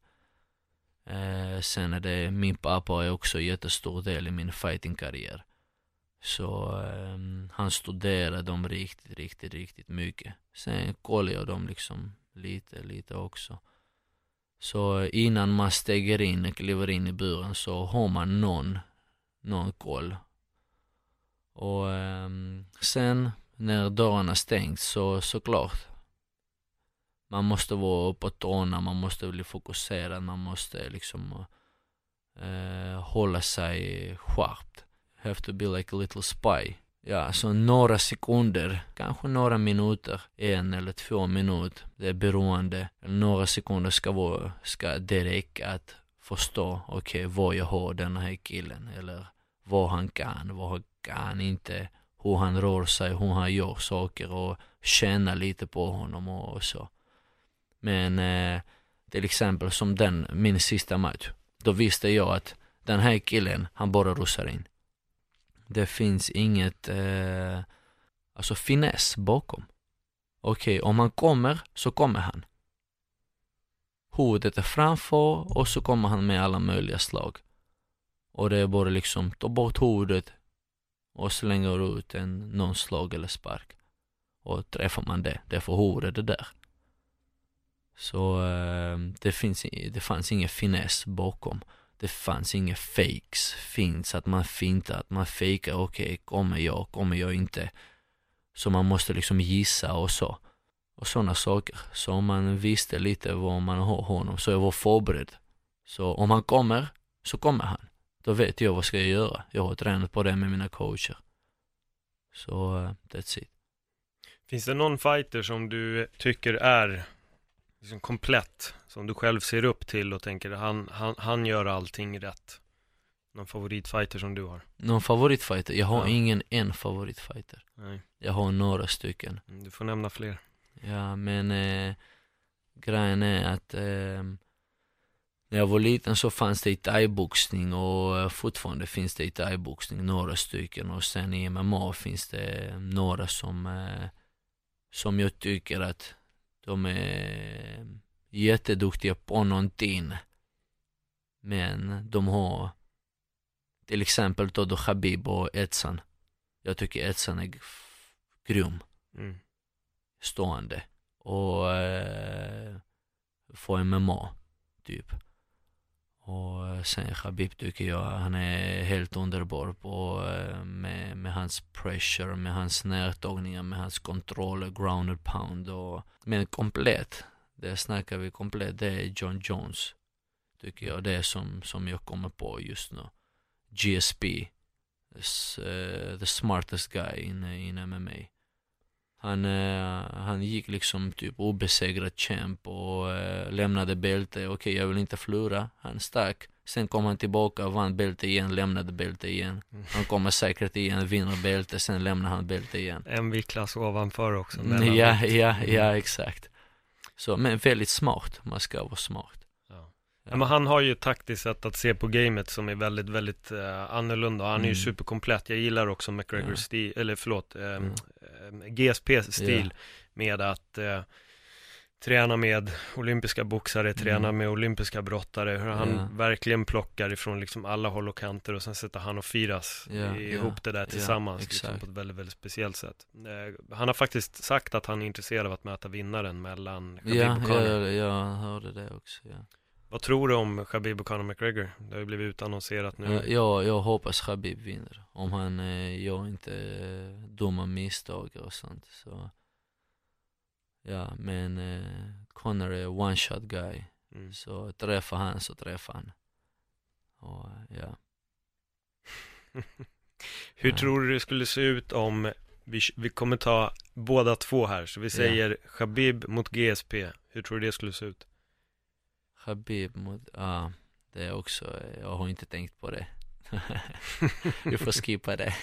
Eh, sen är det, min pappa är också jättestor del i min fightingkarriär. Så eh, han studerar dem riktigt, riktigt, riktigt mycket. Sen kollar jag dem liksom lite, lite också. Så innan man steger in, kliver in i buren så har man någon, någon koll. Och ehm, sen när dörrarna stängs så såklart. Man måste vara på tårna, man måste bli fokuserad, man måste liksom eh, hålla sig skärpt. Have to be like a little spy. Ja, så några sekunder, kanske några minuter, en eller två minuter, det är beroende. Några sekunder ska, vara, ska det räcka att förstå, okej, okay, vad jag har den här killen, eller vad han kan, vad han kan inte, hur han rör sig, hur han gör saker och känna lite på honom och så. Men eh, till exempel som den, min sista match, då visste jag att den här killen, han bara rusar in. Det finns inget, eh, alltså finess bakom. Okej, okay, om han kommer så kommer han. Huvudet är framför och så kommer han med alla möjliga slag. Och det är bara liksom, ta bort huvudet och slänger ut en, någon slag eller spark. Och träffar man det, det får huvudet det där. Så eh, det, finns, det fanns ingen finess bakom det fanns inga fakes, finns att man fintar, att man fejkar, okej, okay, kommer jag, kommer jag inte? Så man måste liksom gissa och så. Och sådana saker. Så om man visste lite var man har honom, så jag var förberedd. Så om han kommer, så kommer han. Då vet jag vad ska jag göra. Jag har tränat på det med mina coacher. Så eh, that's it. Finns det någon fighter som du tycker är liksom komplett som du själv ser upp till och tänker han, han, han gör allting rätt? Någon favoritfighter som du har? Någon favoritfighter? Jag har ja. ingen en favoritfighter. Nej. Jag har några stycken. Mm, du får nämna fler. Ja, men eh, grejen är att eh, när jag var liten så fanns det i thaiboxning och eh, fortfarande finns det i thaiboxning några stycken och sen i MMA finns det några som, eh, som jag tycker att de är jätteduktiga på någonting. Men de har till exempel Dodo Habib och Etsan. Jag tycker Etsan är grym. Mm. Stående. Och eh, får MMA, typ. Och eh, sen Khabib tycker jag, han är helt underbar på, eh, med, med hans pressure, med hans närtagningar, med hans kontroll, grounded pound och, men komplett, det snackar vi komplett, det är John Jones. Tycker jag, det är som, som jag kommer på just nu. GSP, is, uh, the smartest guy in, in MMA. Han, uh, han gick liksom typ obesegrad champ och uh, lämnade bälte. Okej, jag vill inte förlora. Han stack. Sen kom han tillbaka, vann bälte igen, lämnade bälte igen. Mm. Han kommer säkert igen, vinner bälte, sen lämnar han bälte igen. En viktklass ovanför också. Mm, ja, ja, ja, exakt. Så, men väldigt smart, man ska vara smart. Ja. Men han har ju ett taktiskt sätt att se på gamet som är väldigt, väldigt uh, annorlunda. Han är ju mm. superkomplett. Jag gillar också McGregors ja. stil, eller förlåt, um, mm. Um, GSPs stil ja. med att uh, träna med olympiska boxare, träna mm. med olympiska brottare, hur han ja. verkligen plockar ifrån liksom alla håll och kanter och sen sätter han och Firas ja, ihop det där tillsammans liksom på ett väldigt, väldigt speciellt sätt. Eh, han har faktiskt sagt att han är intresserad av att möta vinnaren mellan Khabib och Conor. Ja, jag hörde det också, ja. Vad tror du om Khabib och Conor McGregor? Det har ju blivit utannonserat nu. Ja, jag hoppas Khabib vinner. Om han eh, gör inte eh, dumma misstag och sånt. Så. Ja, men eh, Conor är one shot guy. Mm. Så träffar han så träffar han. Och, ja. [laughs] Hur ja. tror du det skulle se ut om vi, vi kommer ta båda två här, så vi säger ja. Khabib mot GSP. Hur tror du det skulle se ut? Habib mot, ja, det är också, jag har inte tänkt på det. [laughs] du får skippa det.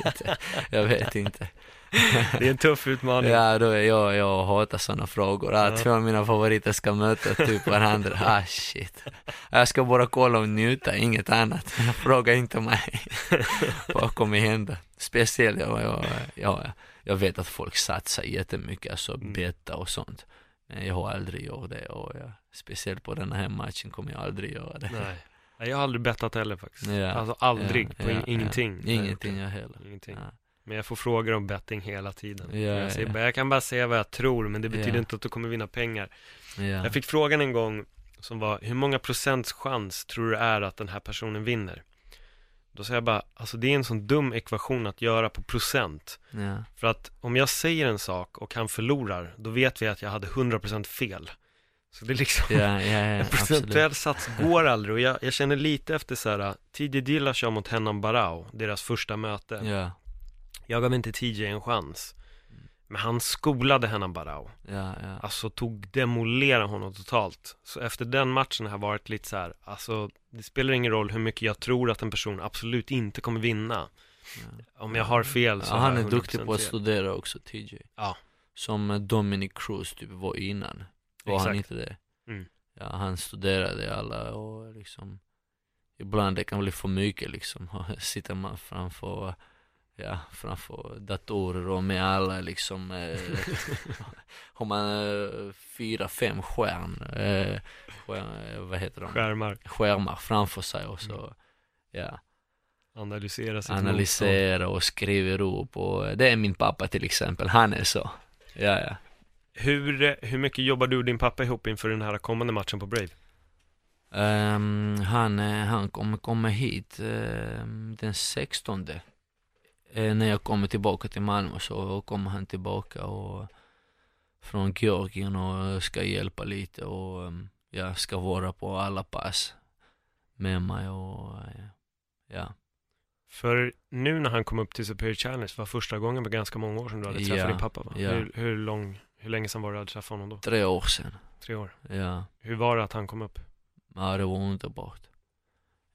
[laughs] jag vet inte. det är en tuff utmaning. Ja, då, jag, jag hatar sådana frågor. Att ja. två av mina favoriter ska möta typ varandra. Ah shit. Jag ska bara kolla och njuta, inget annat. [laughs] Fråga inte mig. Vad kommer hända? Speciellt, jag, jag, jag, jag vet att folk satsar jättemycket, alltså mm. betta och sånt. Jag har aldrig gjort det och jag, speciellt på den här matchen kommer jag aldrig göra det. Nej. Jag har aldrig bettat heller faktiskt. Ja, alltså aldrig, ja, på ja, ingenting. Ingenting jag heller. Ingenting. Men jag får frågor om betting hela tiden. jag, säger, jag kan bara säga vad jag tror, men det betyder inte att du kommer vinna pengar. Jag fick frågan en gång som var, hur många procents chans tror du är att den här personen vinner? Då säger jag bara, alltså det är en sån dum ekvation att göra på procent. Ja. För att om jag säger en sak och han förlorar, då vet vi att jag hade 100% fel. Så det är liksom, Ja, ja, [laughs] en procentuell sats går aldrig. Och jag, jag känner lite efter så här, TJ Dilla kör mot Henan Barao, deras första möte. Ja, Jag gav inte TJ en chans. Men han skolade Henan Barao. ja, ja. Alltså tog, demolera honom totalt. Så efter den matchen har jag varit lite så här, alltså det spelar ingen roll hur mycket jag tror att en person absolut inte kommer vinna. Om jag har fel så ja, han är duktig 100% på att studera också, TJ. Ja. Som eh, Dominic Cruz typ var innan. Var han Exakt. inte det? Mm. Ja, han studerade alla och liksom Ibland det kan bli för mycket liksom. [laughs] Sitter man framför Ja, framför datorer och med alla liksom eh, [laughs] Har man eh, fyra, fem skärm, eh, skärm eh, vad heter de? Skärmar, Skärmar framför sig och Mm. så Ja, analysera sitt analysera och skriver upp och det är min pappa till exempel, han är så Ja, ja Hur, eh, hur mycket jobbar du och din pappa ihop inför den här kommande matchen på Brave? Ehm, han, eh, han kommer komma hit ehm, den 16 Eh, När jag kommer tillbaka till Malmö så kommer han tillbaka och från Georgien och ska hjälpa lite och ehm, jag ska vara på alla pass med mig och eh, ja, För nu när han kom upp till Superior Challenge var första gången på ganska många år sedan du hade träffat Ja, din pappa va? ja. Hur, hur, lång, hur länge sedan var det du hade träffat honom då? tre år sedan. Tre år? Ja, Hur var det att han kom upp? ja det var underbart.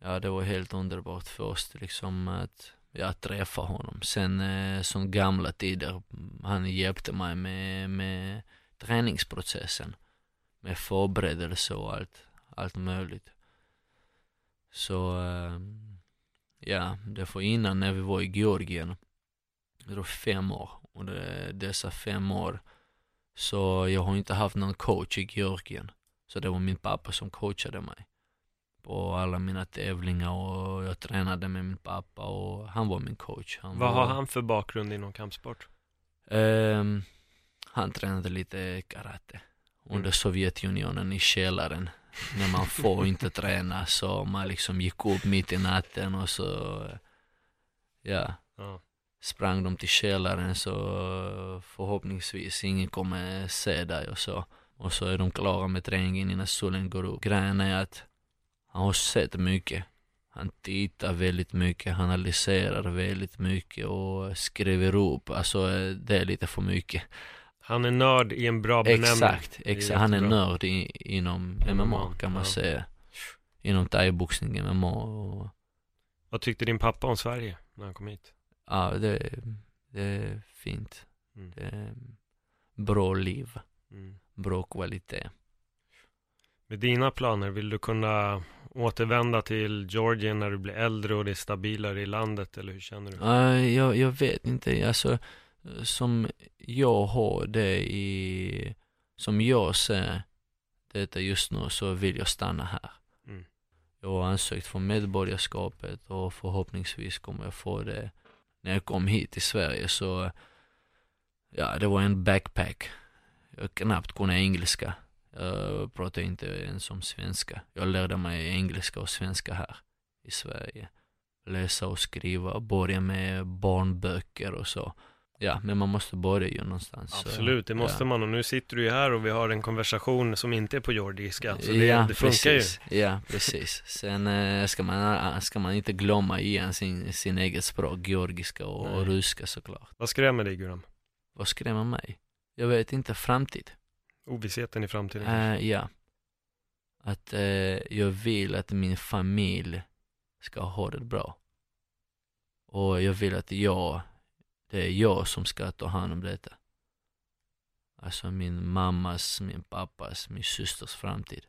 Ja, det var helt underbart först liksom att jag träffa honom. Sen eh, som gamla tider, han hjälpte mig med, med träningsprocessen. Med förberedelse och allt, allt möjligt. Så, eh, ja, det var innan när vi var i Georgien. Det var fem år. Och det, dessa fem år, så jag har inte haft någon coach i Georgien. Så det var min pappa som coachade mig på alla mina tävlingar och jag tränade med min pappa och han var min coach. Han Vad var, har han för bakgrund inom kampsport? Ehm, han tränade lite karate under Mm. Sovjetunionen i källaren. När man får [laughs] inte träna så man liksom gick upp mitt i natten och så, ja, Ja. sprang de till källaren så förhoppningsvis ingen kommer se dig och så. Och så är de klara med träningen innan solen går upp. Grejen är att han har sett mycket. Han tittar väldigt mycket, han analyserar väldigt mycket och skriver upp. Alltså eh, det är lite för mycket. Han är nörd i en bra benämning. Exakt, exakt. Han är nörd i, inom MMA kan man ja. säga. Inom thaiboxning, MMA och Vad tyckte din pappa om Sverige när han kom hit? ja, det, är- det är fint. Mm. Det är bra liv, Mm. bra kvalitet. Med dina planer, vill du kunna återvända till Georgien när du blir äldre och det är stabilare i landet eller hur känner du? Uh, jag, jag vet inte, alltså som jag har det i, som jag ser detta just nu så vill jag stanna här. Mm. Jag har ansökt för medborgarskapet och förhoppningsvis kommer jag få det när jag kom hit till Sverige så, ja det var en backpack. Jag knappt kunde engelska. Jag pratar inte ens om svenska. Jag lärde mig engelska och svenska här i Sverige. Läsa och skriva, börja med barnböcker och så. Ja, men man måste börja ju någonstans. Absolut, det måste ja. man och nu sitter du ju här och vi har en konversation som inte är på georgiska så det, ja, det funkar precis. Ja, precis. Sen eh, ska, man, ska man inte glömma igen sin, sin eget språk, georgiska och, och ryska såklart. ju. Vad skrämmer dig Guram? Vad skrämmer mig? Jag vet inte, framtid. Ovissheten i framtiden? Eh, ja. Att eh, jag vill att min familj ska ha det bra. Och jag vill att jag, det är jag som ska ta hand om detta. Alltså min mammas, min pappas, min systers framtid.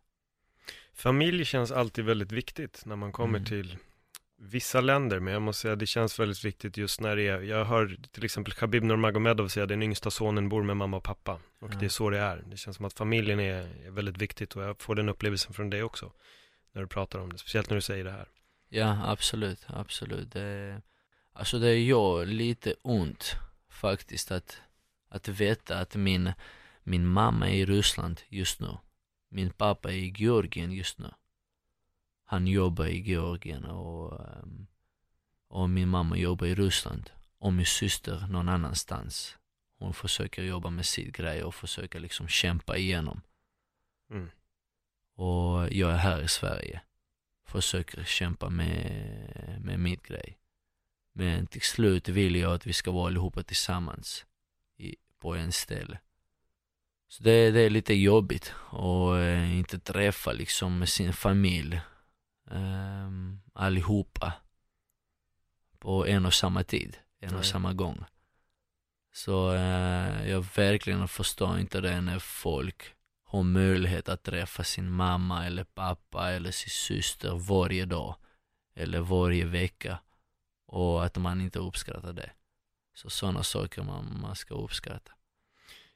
Familj känns alltid väldigt viktigt när man kommer Mm. till vissa länder, men jag måste säga det känns väldigt viktigt just när det är, jag hör till exempel Khabib Nurmagomedov säga den yngsta sonen bor med mamma och pappa och Ja. det är så det är. Det känns som att familjen är, är väldigt viktigt och jag får den upplevelsen från dig också när du pratar om det, speciellt när du säger det här. Ja, absolut, absolut. Det, alltså det gör lite ont faktiskt att, att veta att min, min mamma är i Ryssland just nu. min pappa är i Georgien just nu. Han jobbar i Georgien och, ehm, och min mamma jobbar i Ryssland. Och min syster någon annanstans. Hon försöker jobba med sitt grej och försöker liksom kämpa igenom. Mm. Och jag är här i Sverige. Försöker kämpa med, med mitt grej. Men till slut vill jag att vi ska vara allihopa tillsammans i, på en ställe. Så det, det är lite jobbigt och eh, inte träffa liksom sin familj eh, allihopa på en och samma tid, en Nej. och samma gång. Så eh, jag verkligen förstår inte det när folk har möjlighet att träffa sin mamma eller pappa eller sin syster varje dag eller varje vecka och att man inte uppskattar det. Så sådana saker man, man ska uppskatta.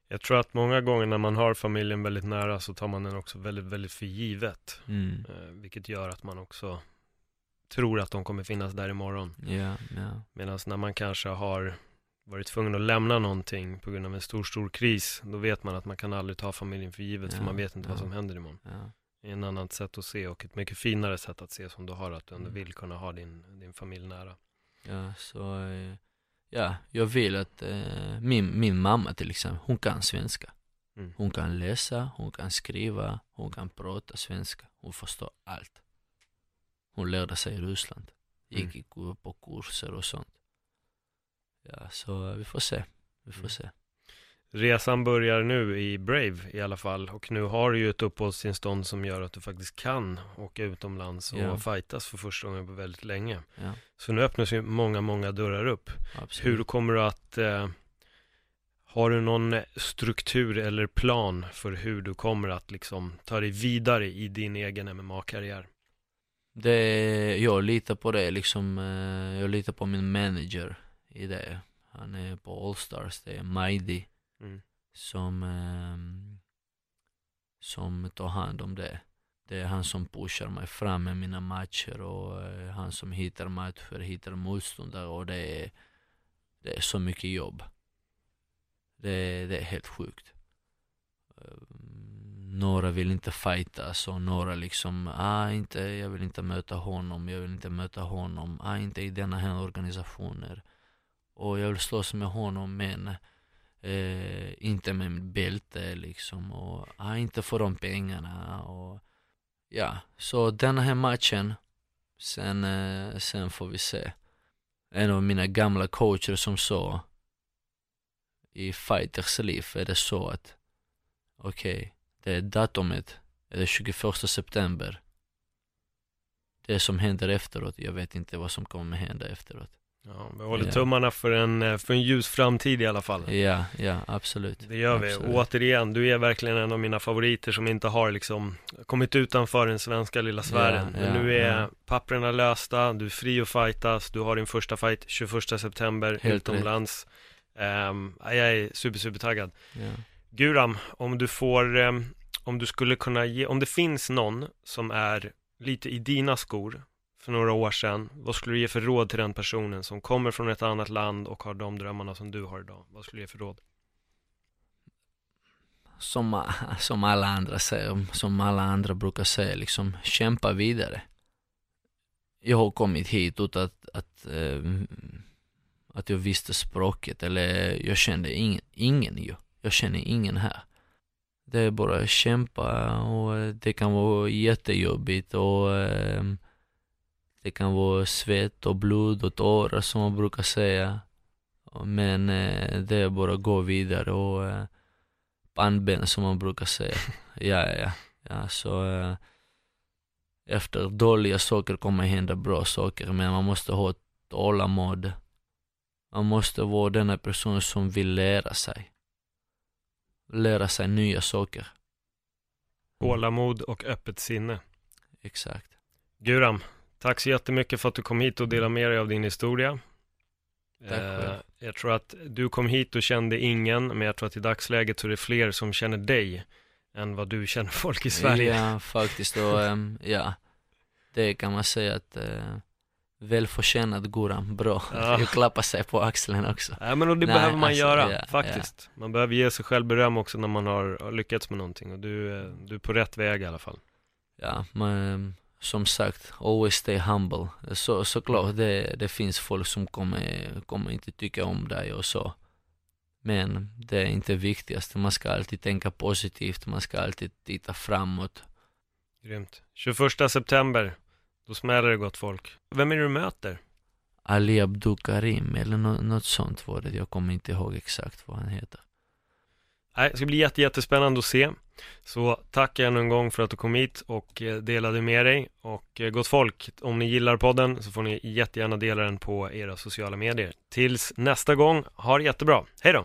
Jag tror att många gånger när man har familjen väldigt nära så tar man den också väldigt, väldigt för givet. Mm. Eh, vilket gör att man också tror att de kommer finnas där imorgon. Ja, ja, Medan när man kanske har varit tvungen att lämna någonting på grund av en stor, stor kris, då vet man att man kan aldrig ta familjen för givet, för Ja, man vet inte vad som händer imorgon. ja. Det är en annat sätt att se och ett mycket finare sätt att se som du har, att du ändå Mm. vill kunna ha din, din familj nära. Ja, så eh, ja, jag vill att eh, min, min mamma till exempel, hon kan svenska. Mm. Hon kan läsa, hon kan skriva, hon kan prata svenska. Hon förstår allt. Hon lärde sig i Ryssland. Gick Mm. på kurser och sånt. Ja, så vi får se. Vi får Mm. se. Resan börjar nu i Brave i alla fall och nu har du ju ett uppehållstillstånd som gör att du faktiskt kan åka utomlands och Ja. fightas för första gången på väldigt länge. Ja, Så nu öppnas ju många, många dörrar upp. absolut. Hur kommer du att, eh, har du någon struktur eller plan för hur du kommer att liksom ta dig vidare i din egen MMA-karriär? Det, jag litar på det liksom, eh, jag litar på min manager i det. Han är på Allstars, det är Majdi Mm. som, eh, som tar hand om det. Det är han som pushar mig fram med mina matcher och eh, han som hittar matcher, hittar motståndare och det är, det är så mycket jobb. Det, det är helt sjukt. Ehm, några vill inte fightas och några liksom, ah inte, jag vill inte möta honom, jag vill inte möta honom, ah inte i denna här organisationer. Och jag vill slåss med honom men eh, inte med bälte liksom och ah, inte för de pengarna och ja, så den här matchen sen, eh, sen får vi se. En av mina gamla coacher som sa i fighters liv är det så att okej, det är datumet, är det 21 september. Det som händer efteråt, jag vet inte vad som kommer hända efteråt. Ja, vi håller Ja. tummarna för en, eh, för en ljus framtid i alla fall. Ja, ja absolut. Det gör vi. Absolut. Och återigen, du är verkligen en av mina favoriter som inte har liksom kommit utanför den svenska lilla sfären. Men nu är papperna lösta, du är fri att fightas, du har din första fight 21 september Helt utomlands. Ja, jag är super, super taggad. Guram, om du får, ehm, om du skulle kunna ge, om det finns någon som är lite i dina skor för några år sedan, vad skulle du ge för råd till den personen som kommer från ett annat land och har de drömmarna som du har idag? Vad skulle du ge för råd? Som, [laughs] som alla andra säger, som alla andra brukar säga, liksom kämpa vidare. Jag har kommit hit utan att, att, eh, att jag visste språket eller jag kände ingen, ingen ju. Jag känner ingen här. Det är bara att kämpa och det kan vara jättejobbigt och eh, det kan vara svett och blod och tårar som man brukar säga. Men eh, det är bara att gå vidare och eh, pannben som man brukar säga. [laughs] Ja, ja, ja. så eh, efter dåliga saker kommer hända bra saker, men man måste ha tålamod. Man måste vara denna person som vill lära sig. Lära sig nya saker. Tålamod och öppet sinne. Exakt. Guram, tack så jättemycket för att du kom hit och delade med dig av din historia. Tack Eh, själv. jag tror att du kom hit och kände ingen, men jag tror att i dagsläget så är det fler som känner dig än vad du känner folk i Sverige. Ja, faktiskt. Och, ehm, ja, det kan man säga att eh, Välförtjänat Goran, bra. Ja. [laughs] Jag klappar sig på axeln också. Ja men och det Nej, behöver man alltså, göra, ja, faktiskt. Man behöver ge sig själv beröm också när man har lyckats med någonting och du, eh, du är på rätt väg i alla fall. Ja, men som sagt, always stay humble. Så, såklart, det, det finns folk som kommer, kommer inte tycka om dig och så. Men det är inte viktigast. Man ska alltid tänka positivt, man ska alltid titta framåt. Grymt. 21 september, då smäller det gott folk. Vem är det du möter? Ali Abdul Karim eller nå- något sånt var det. Jag kommer inte ihåg exakt vad han heter. Nej, det ska bli jätte, jättespännande att se. Så tack ännu en gång för att du kom hit och eh, delade med dig. Och eh, gott folk, om ni gillar podden så får ni jättegärna dela den på era sociala medier. Tills nästa gång, ha det jättebra. Hej då!